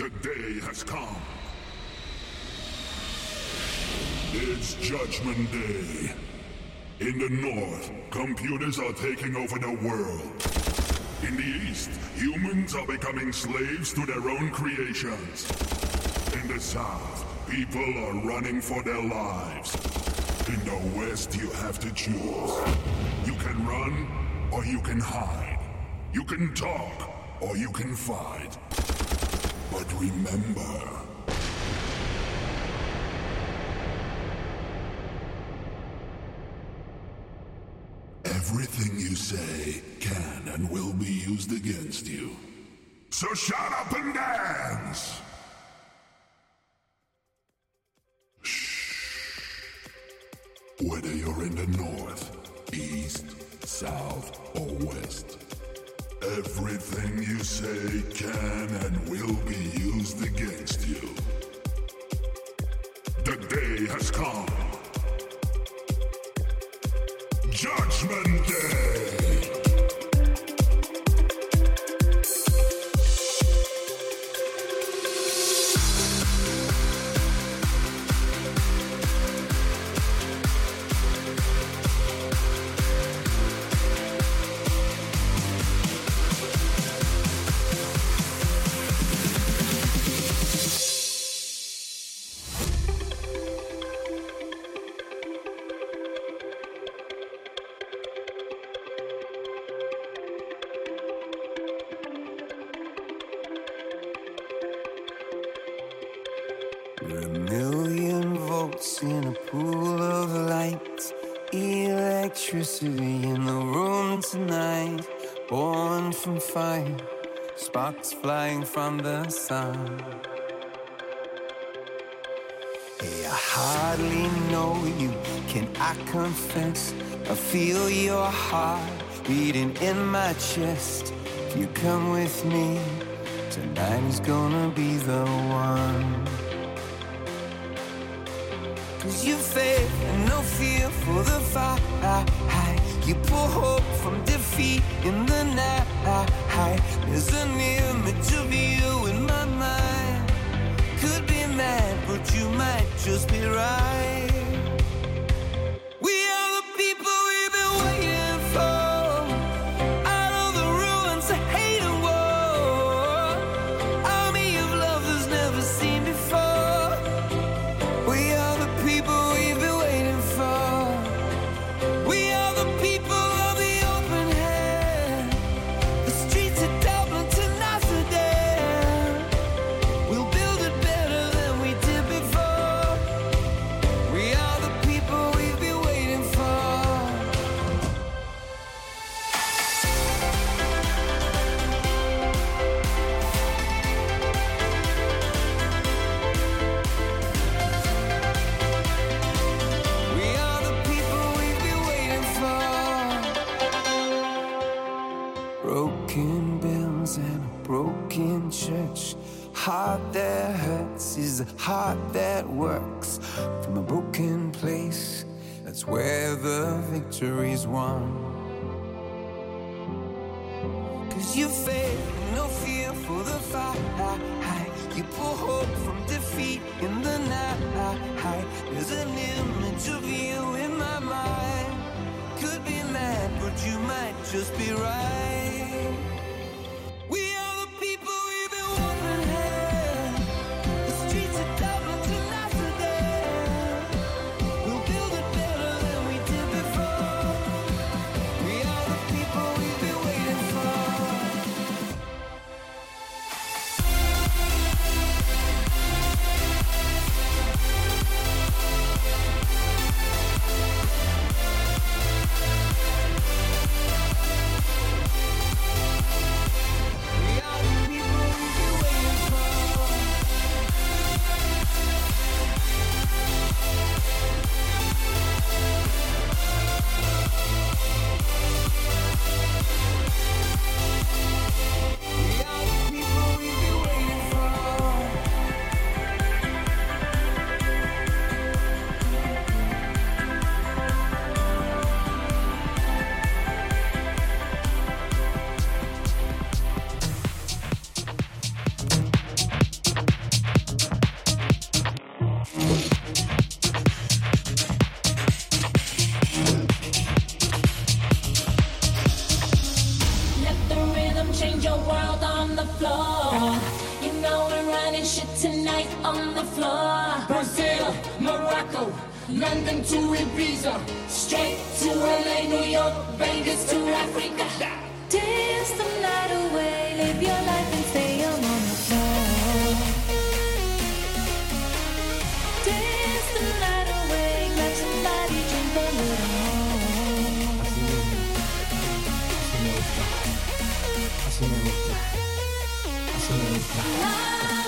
The day has come. It's Judgment Day. In the north, computers are taking over the world. In the east, humans are becoming slaves to their own creations. In the south, people are running for their lives. In the west, you have to choose. You can run, or you can hide. You can talk, or you can fight. But remember, everything you say can and will be used against you. So shut up and dance! Whether you're in the north, east, south, or west, everything you say can and will be used against you. The day has come. From the sun. Hey, I hardly know you, can I confess? I feel your heart beating in my chest. If you come with me, tonight is gonna be the one. Cause you faith and no fear for the fight. You pull hope from defeat in the night. There's an image of you in my mind. Could be mad, but you might just be right. Victory's won. Cause you faith, no fear for the fight. You pull hope from defeat in the night. There's an image of you in my mind. Could be mad, but you might just be right. change your world on the floor. You know we're running shit tonight on the floor. Brazil, Morocco, London to Ibiza, straight to LA, New York, Vegas to Africa. Dance the night away, live your life in stay. see me reply. I see me.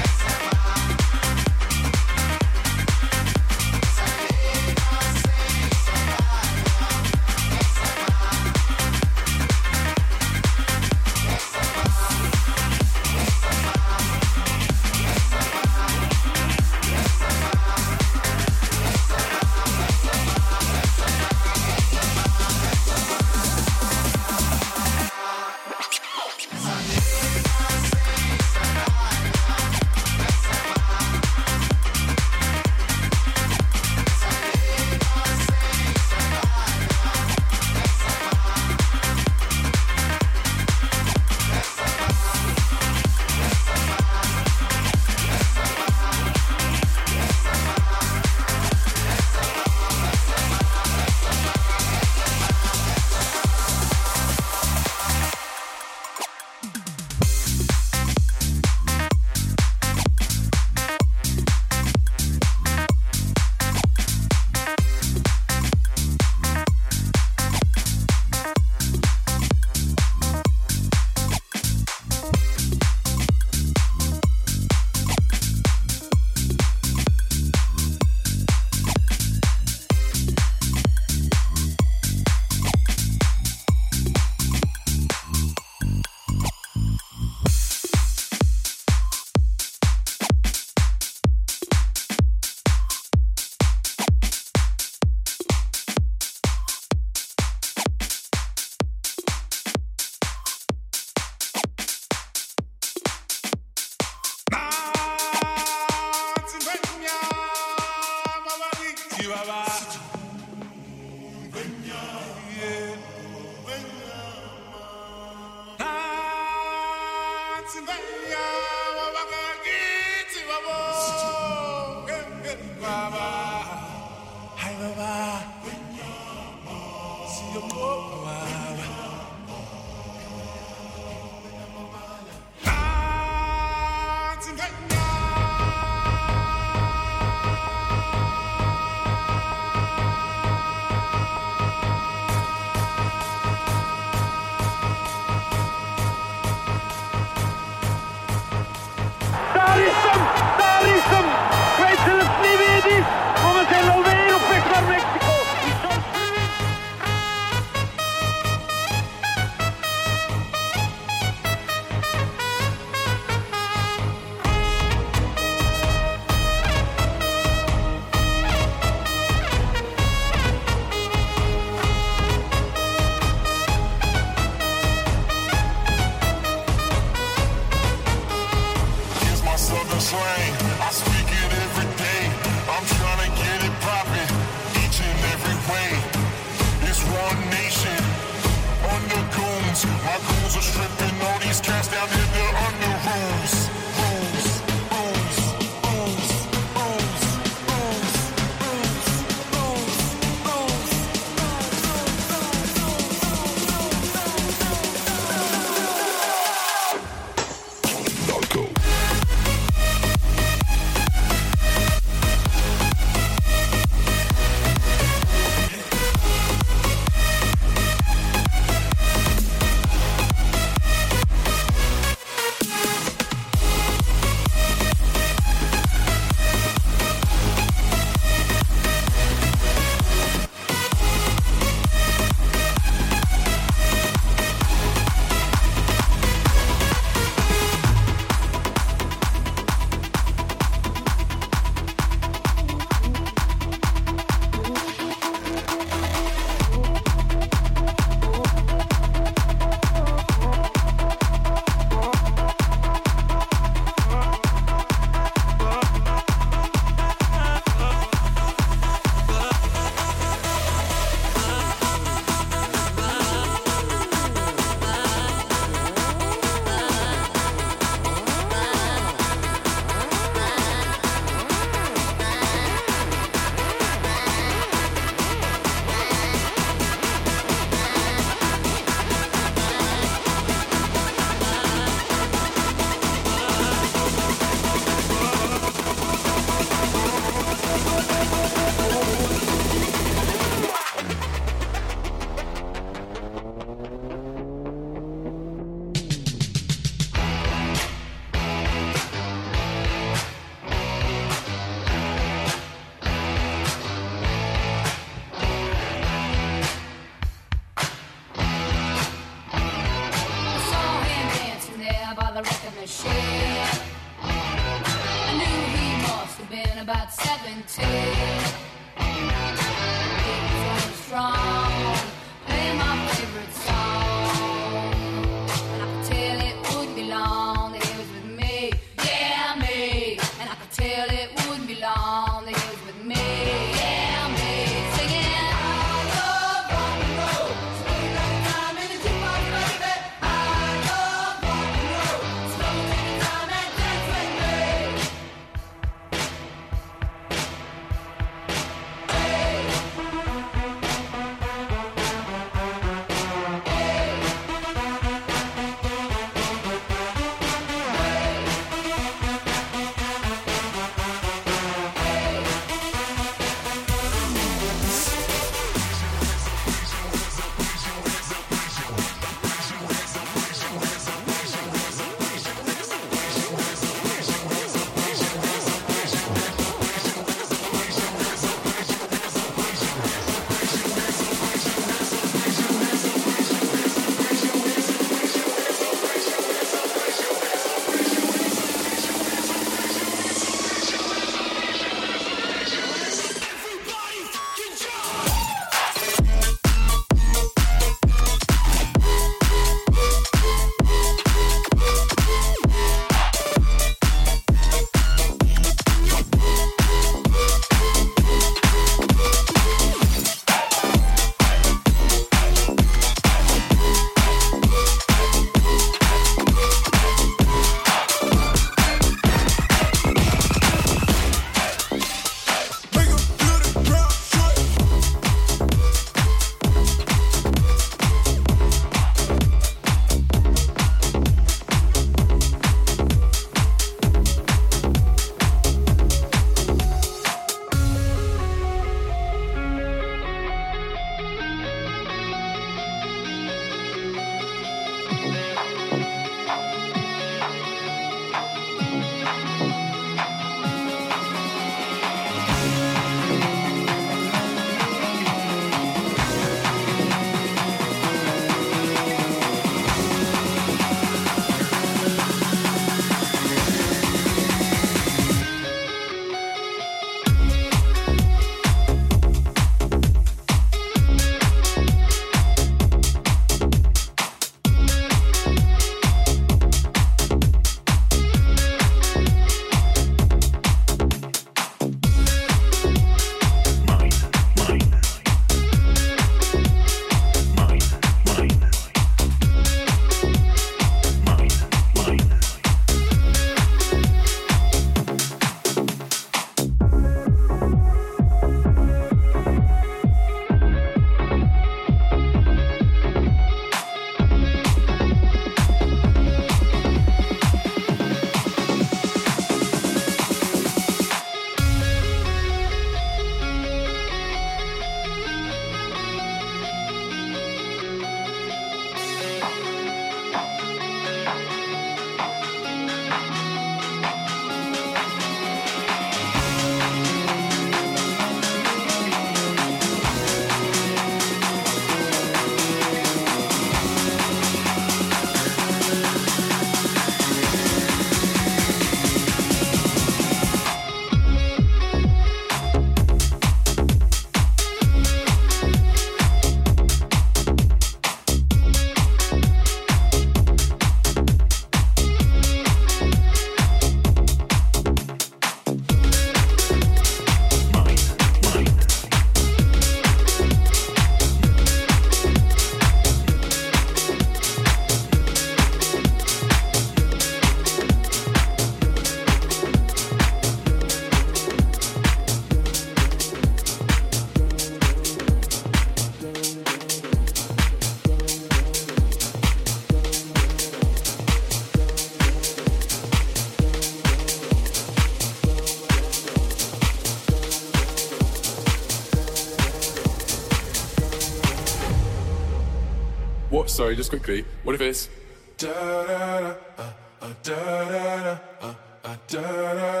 sorry, just quickly. What if it's da da da uh, uh, da da da uh, da da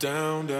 da da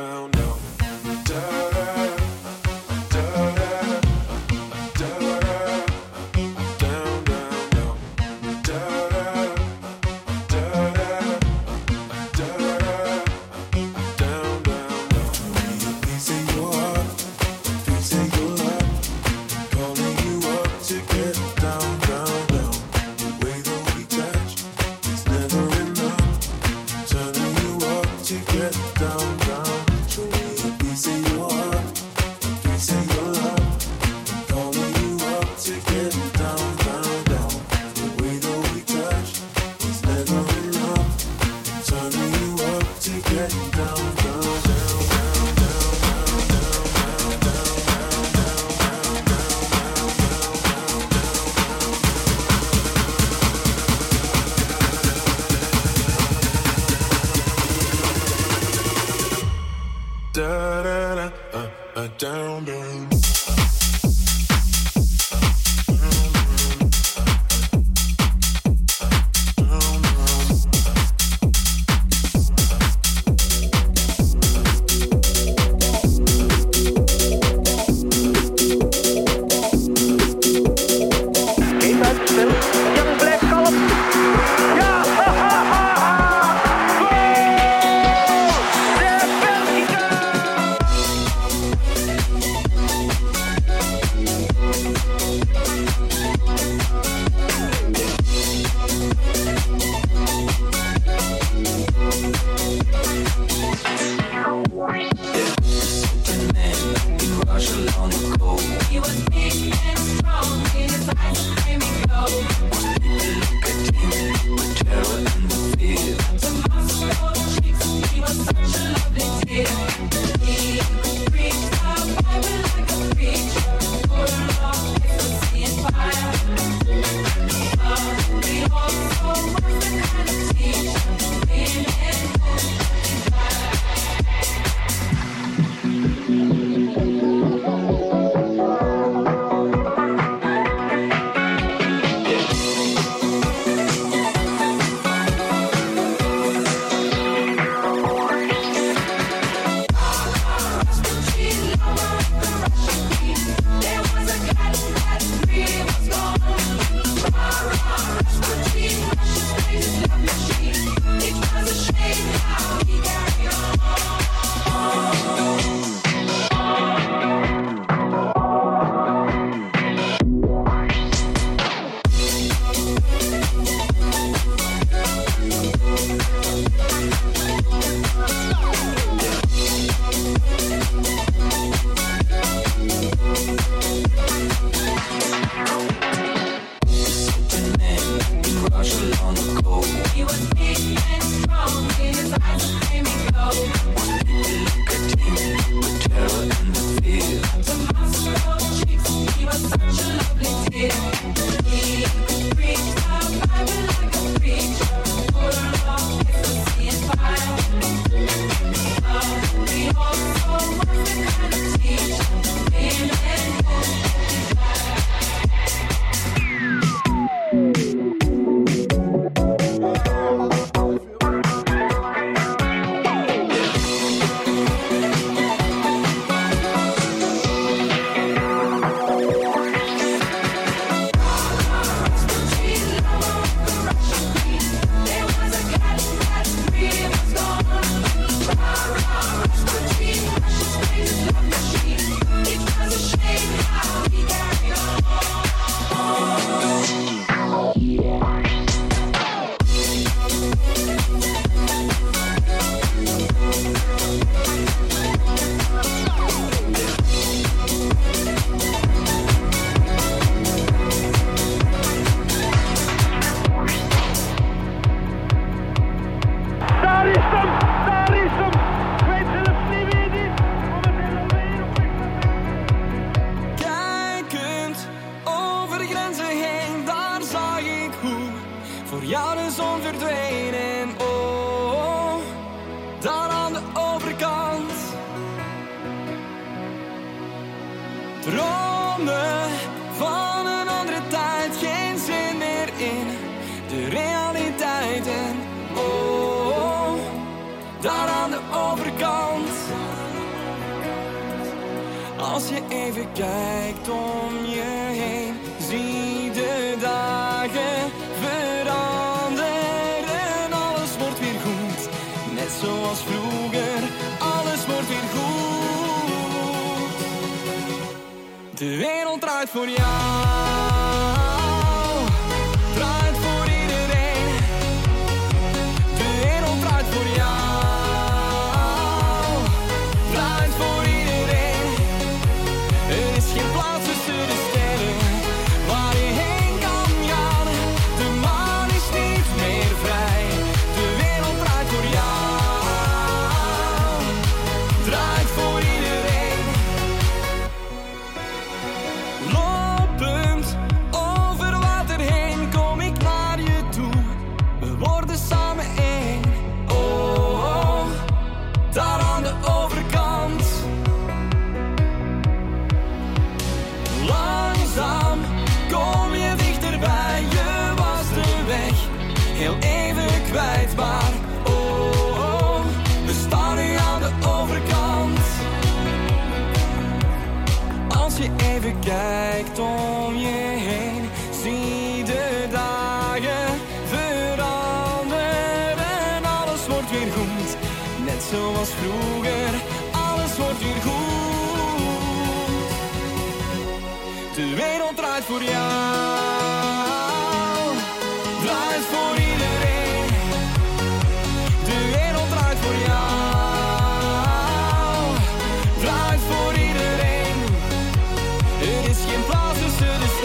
is geen plaats tussen de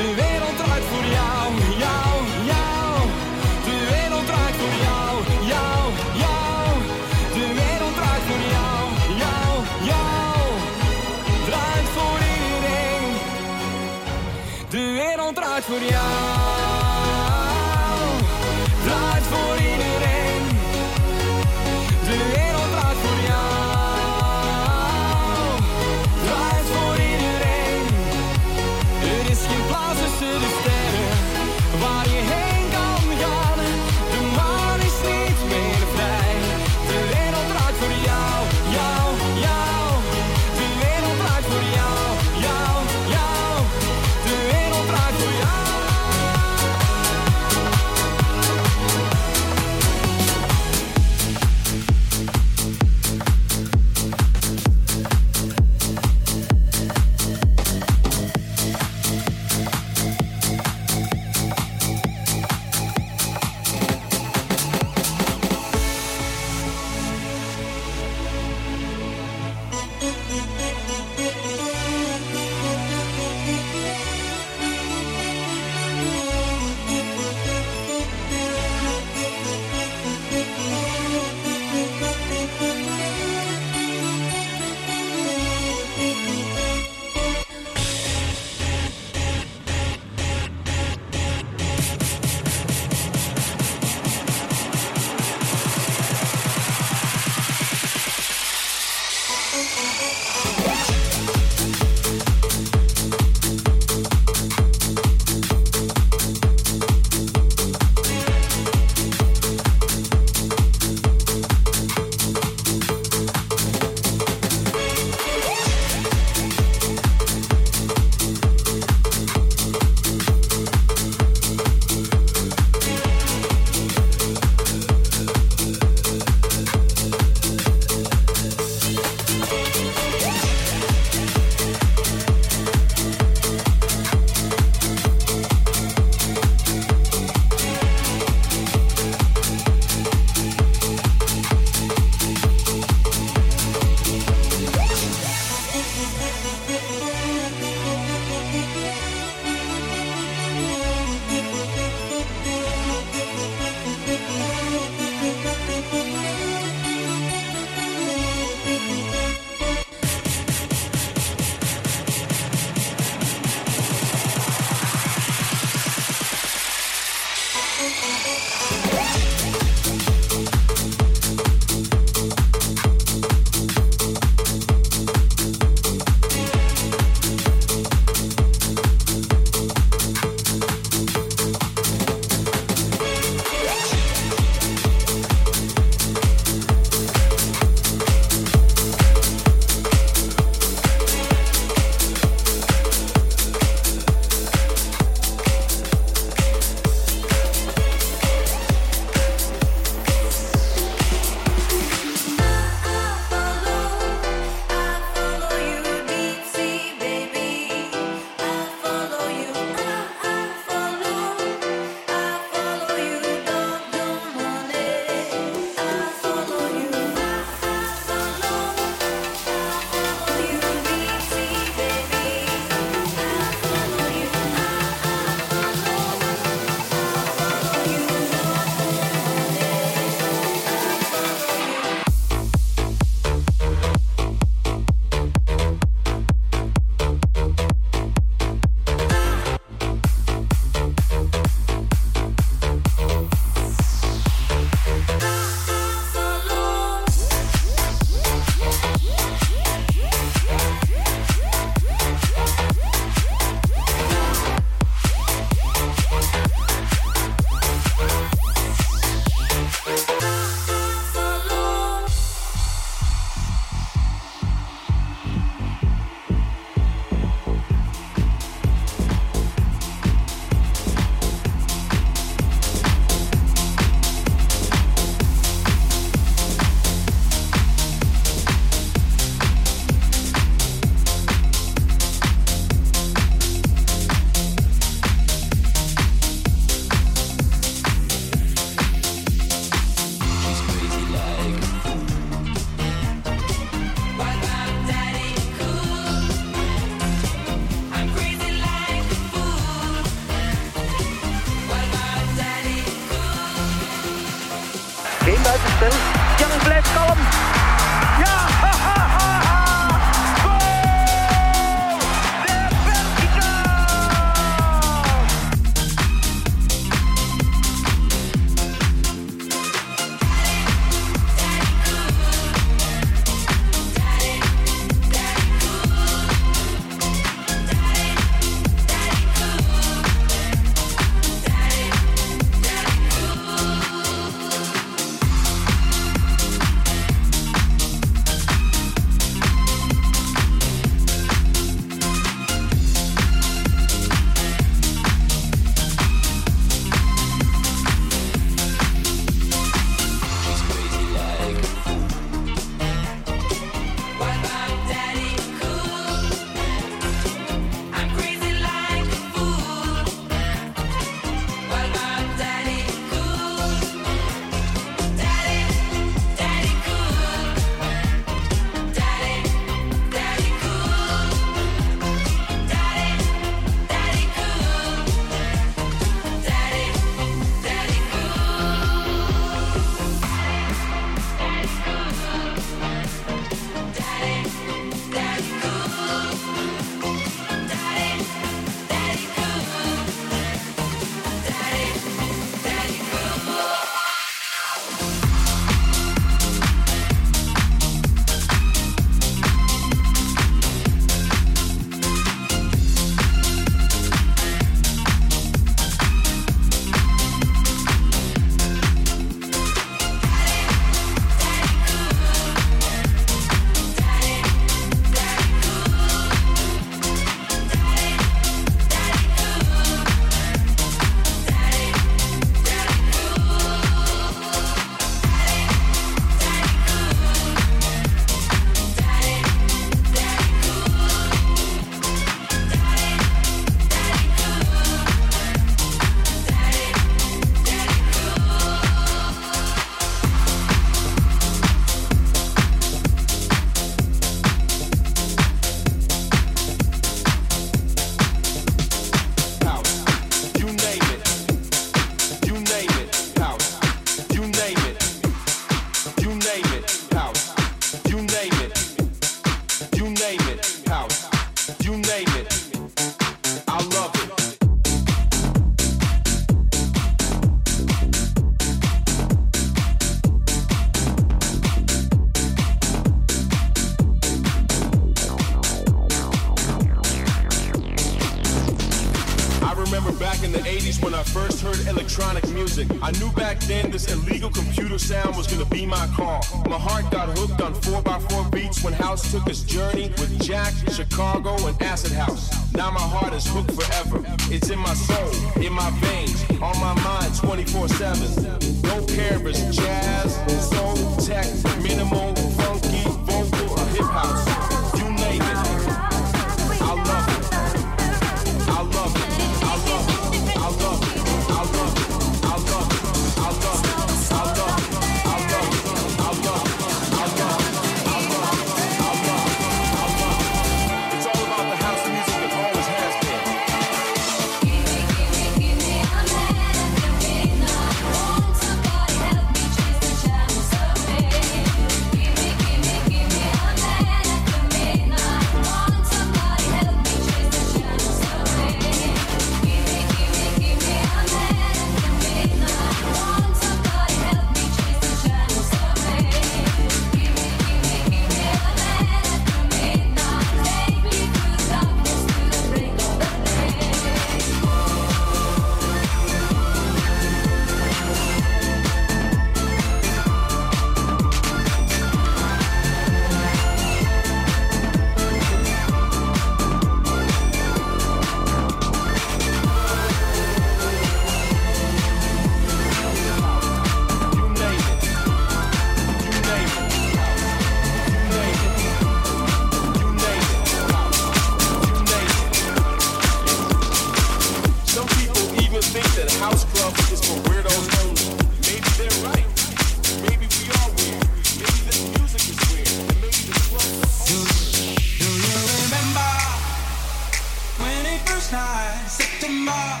time, set them up.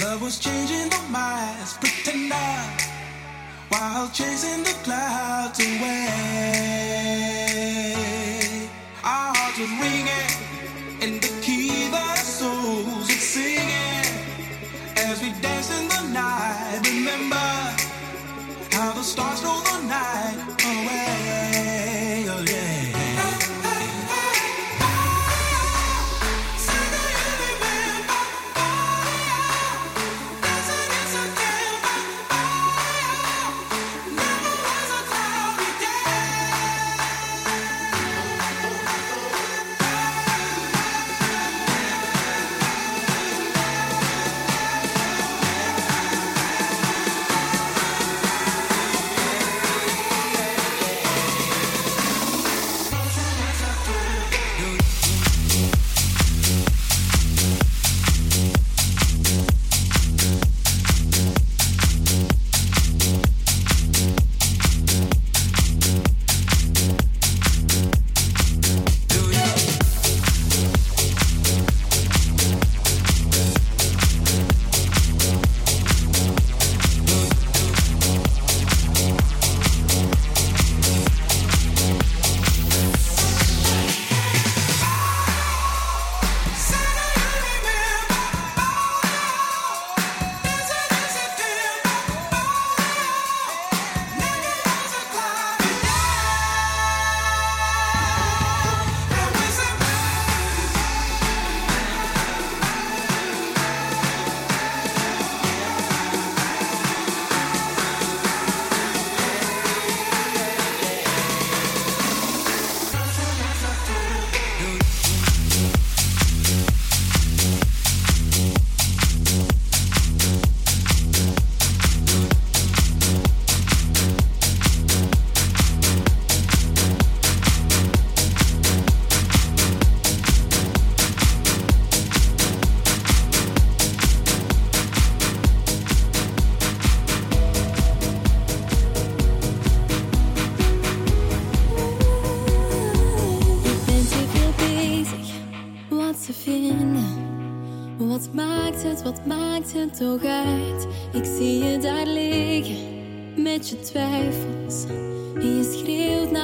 Love was changing the minds, up while chasing the clouds away. Our hearts were ringing in the key that souls were singing as we danced in the night. Remember how the stars stole the night.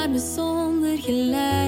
me zonder geluid.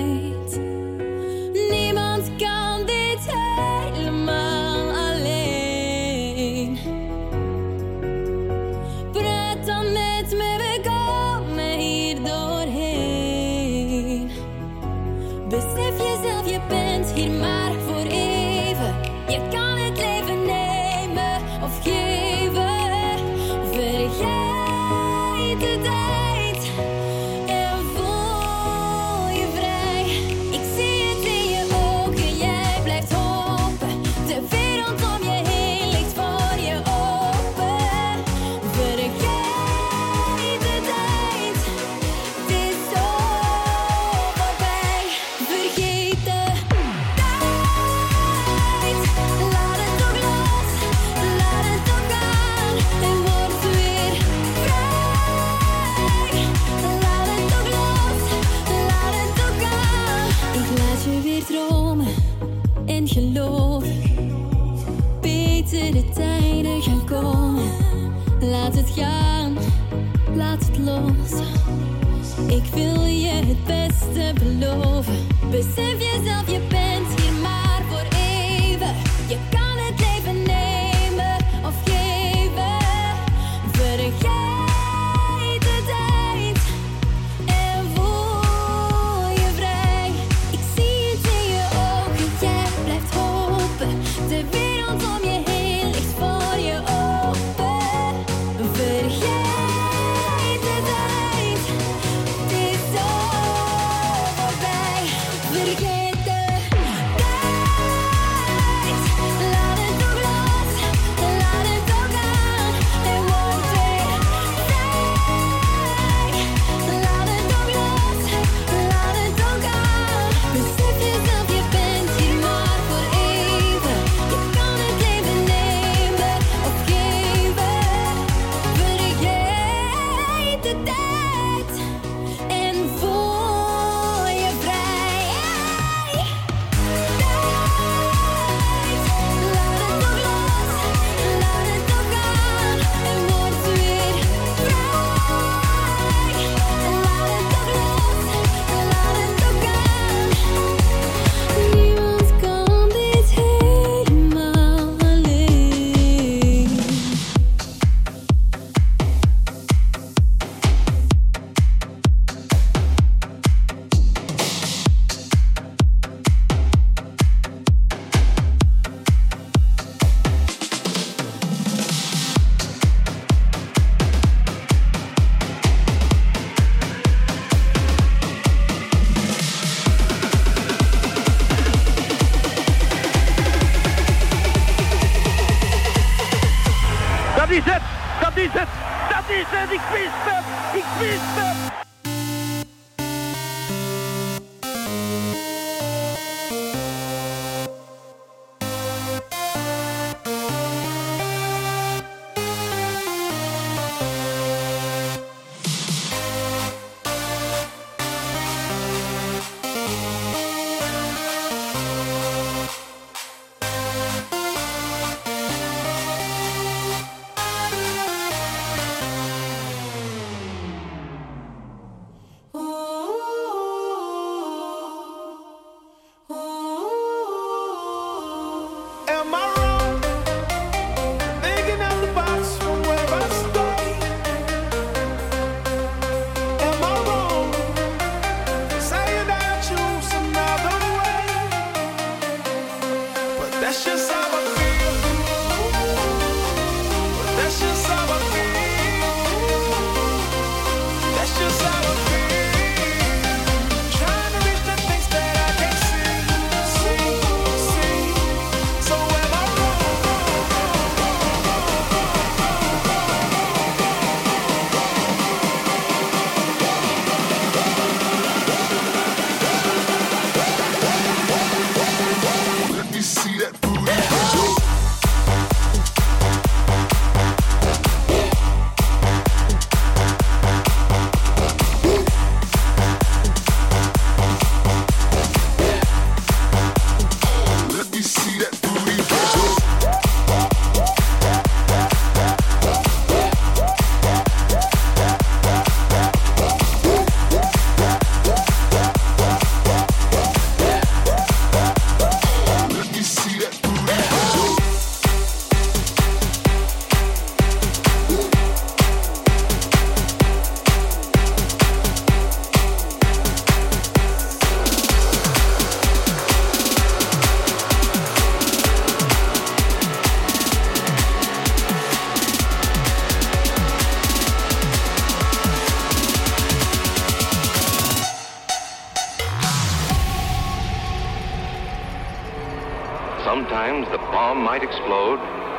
Might explode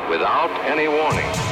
without any warning.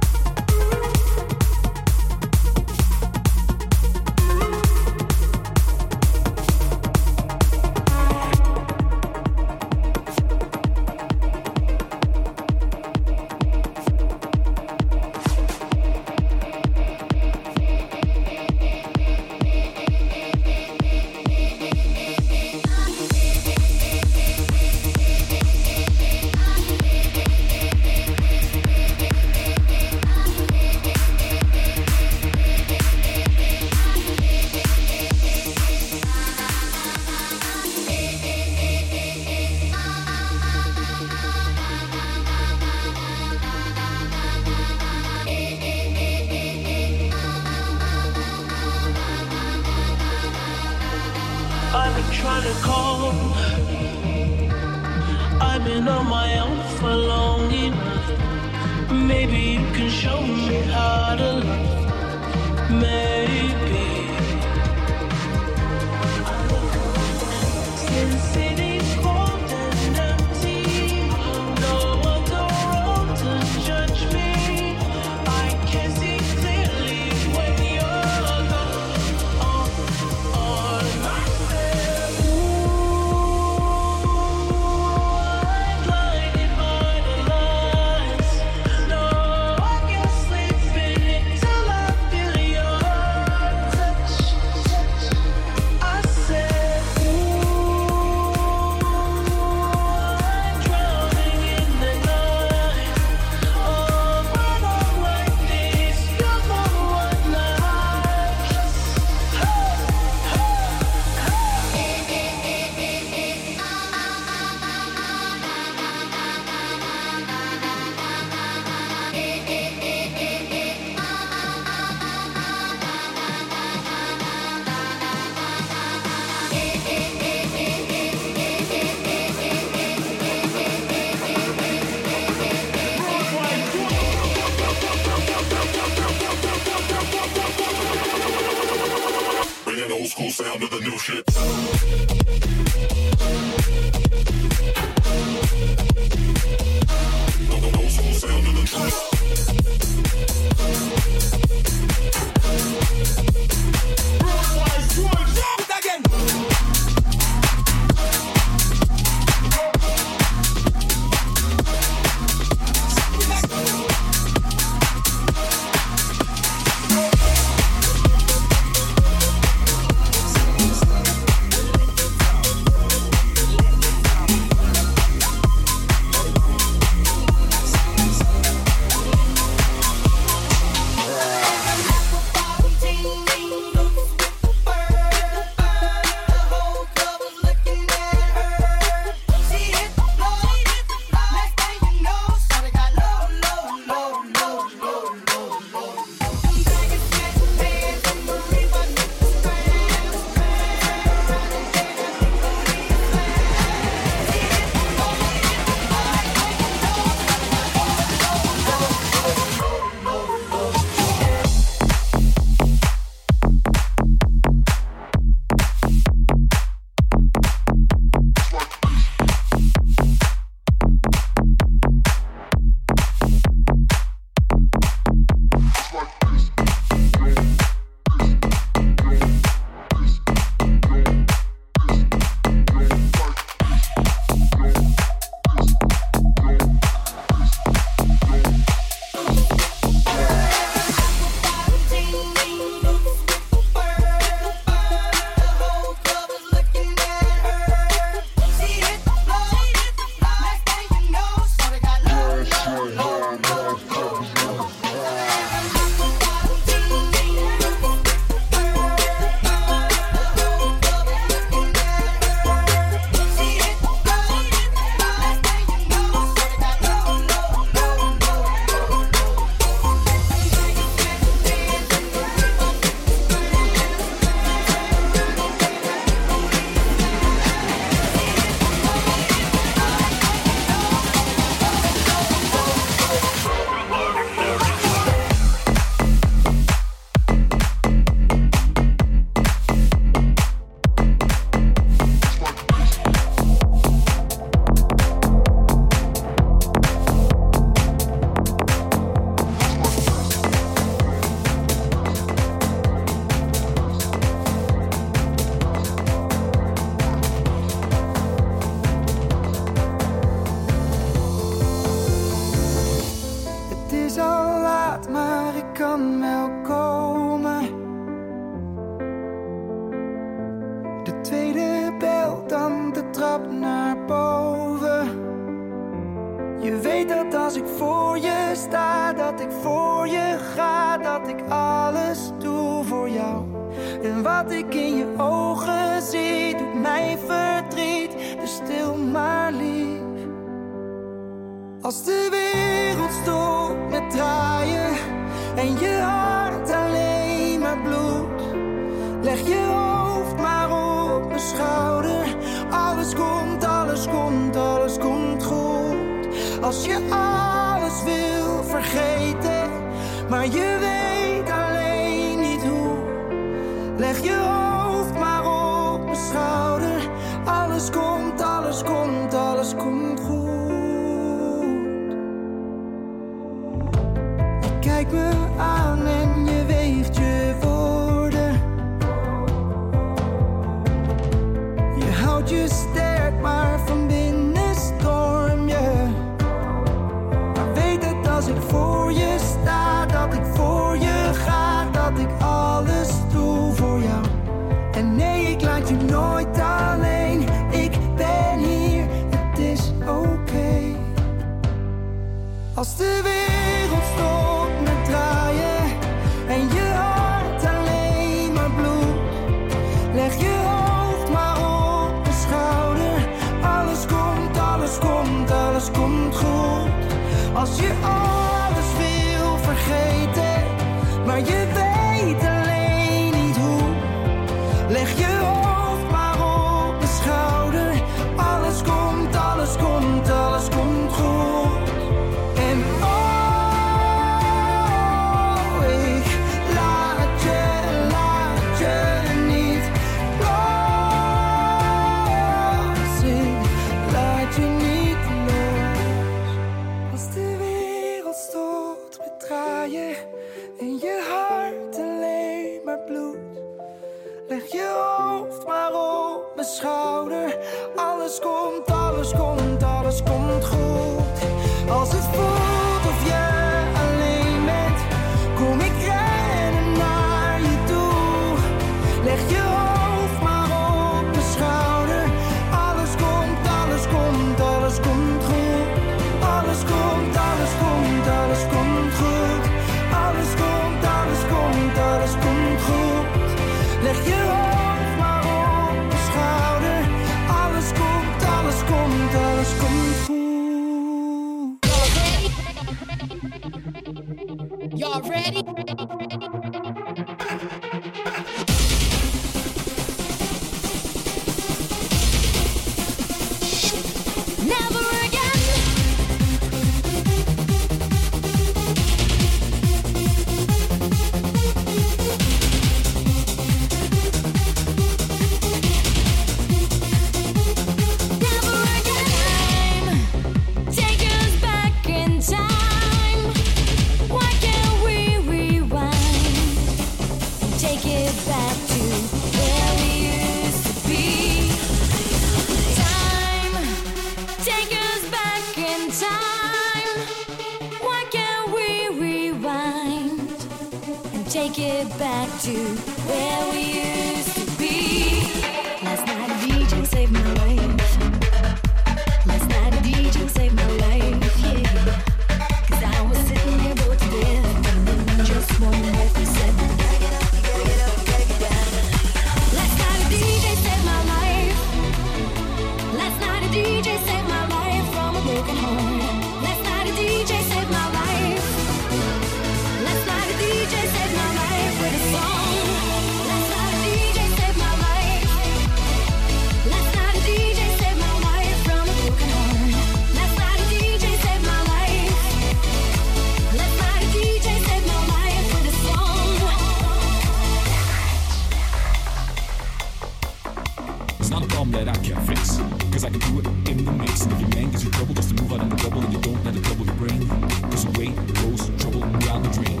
It's not a problem that I can't fix, cause I can do it in the mix. And if your man gives you trouble, just to move out on the double, and you don't let it trouble your brain. Cause weight goes trouble down the drain.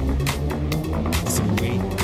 It's a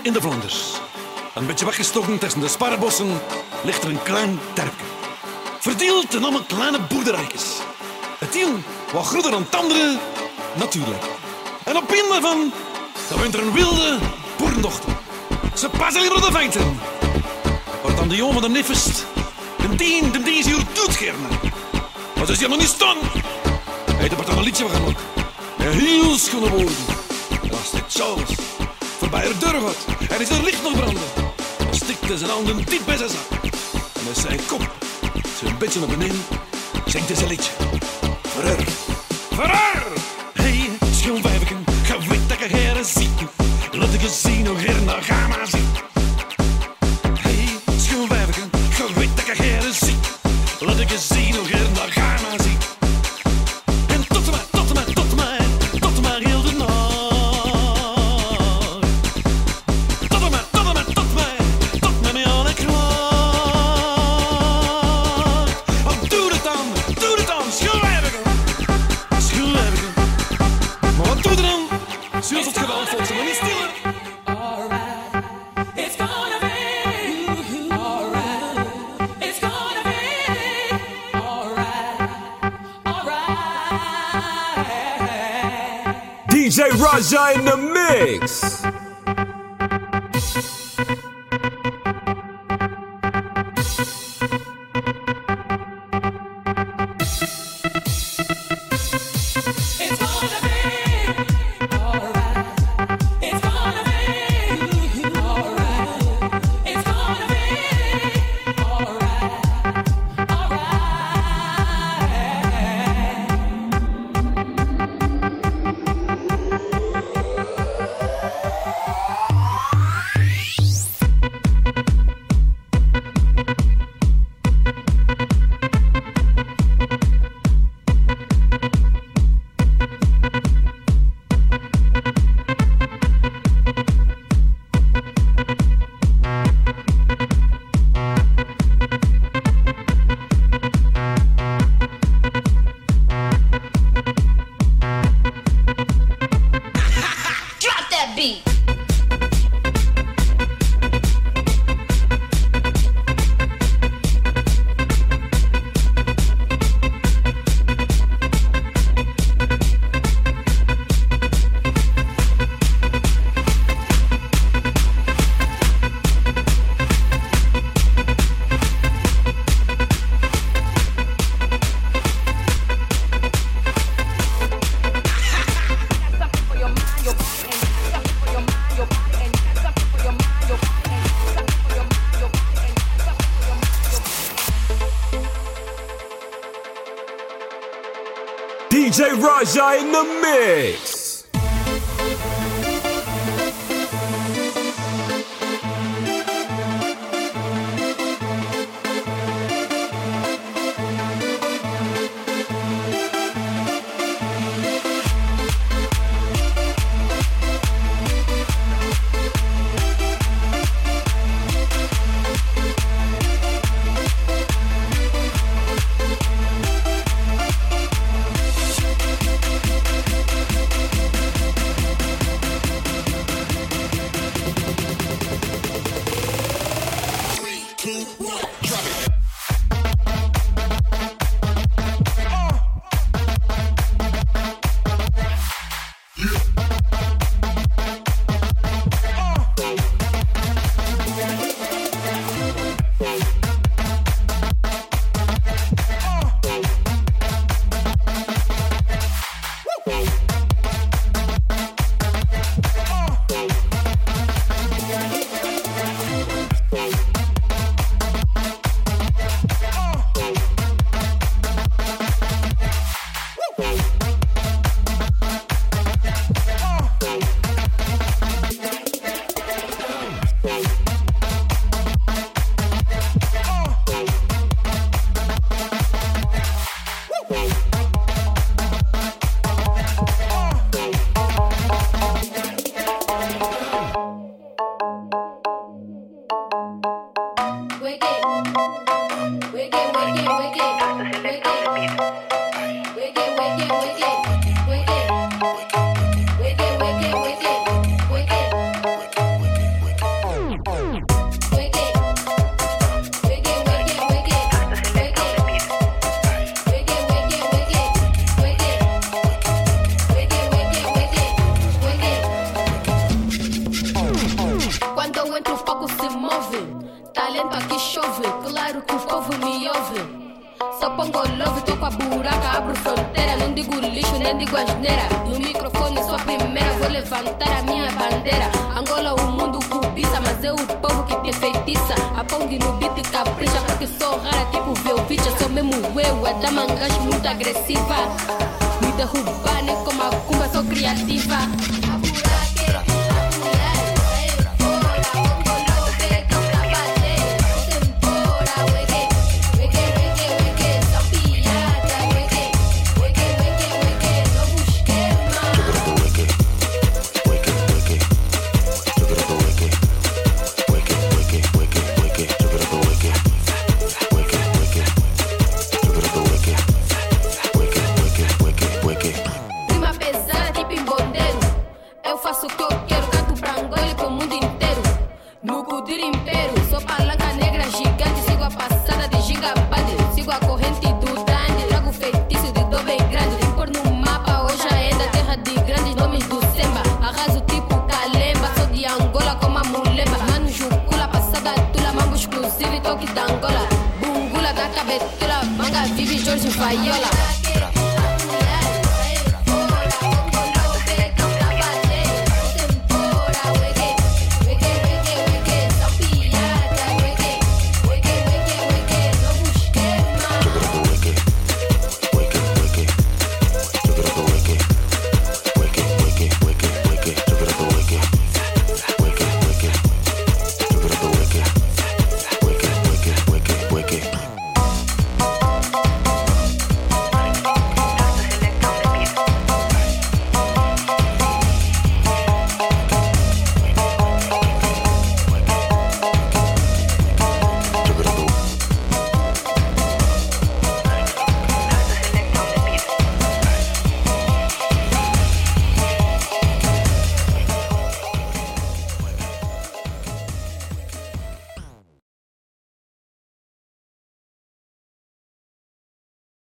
In de Vlonders, een beetje weggestoken tussen de sparrenbossen, ligt er een klein terpje. Verdeeld in allemaal kleine boerderijtjes. Het een wat groter dan het andere, natuurlijk. En op een daarvan, daar woont er een wilde boerendochter. Ze passen op de vijten. Waar dan de jongen van de nifest, de dien, de dien is hier doet gerne. Maar ze is nog niet staan. Hij heeft een liedje van maken. Een heel schone woorden. En als dit Charles voorbij haar deur gaat en is er licht nog branden, dan stikt hij zijn handen diep bij zijn zak. Met zijn kop, zo'n beetje naar beneden, zingt hij zijn liedje. Voor haar! Hey, schoon wijfken, ga weet dat je heren ziet. Laat ik je zien, nog her, nou ga zien. Mix.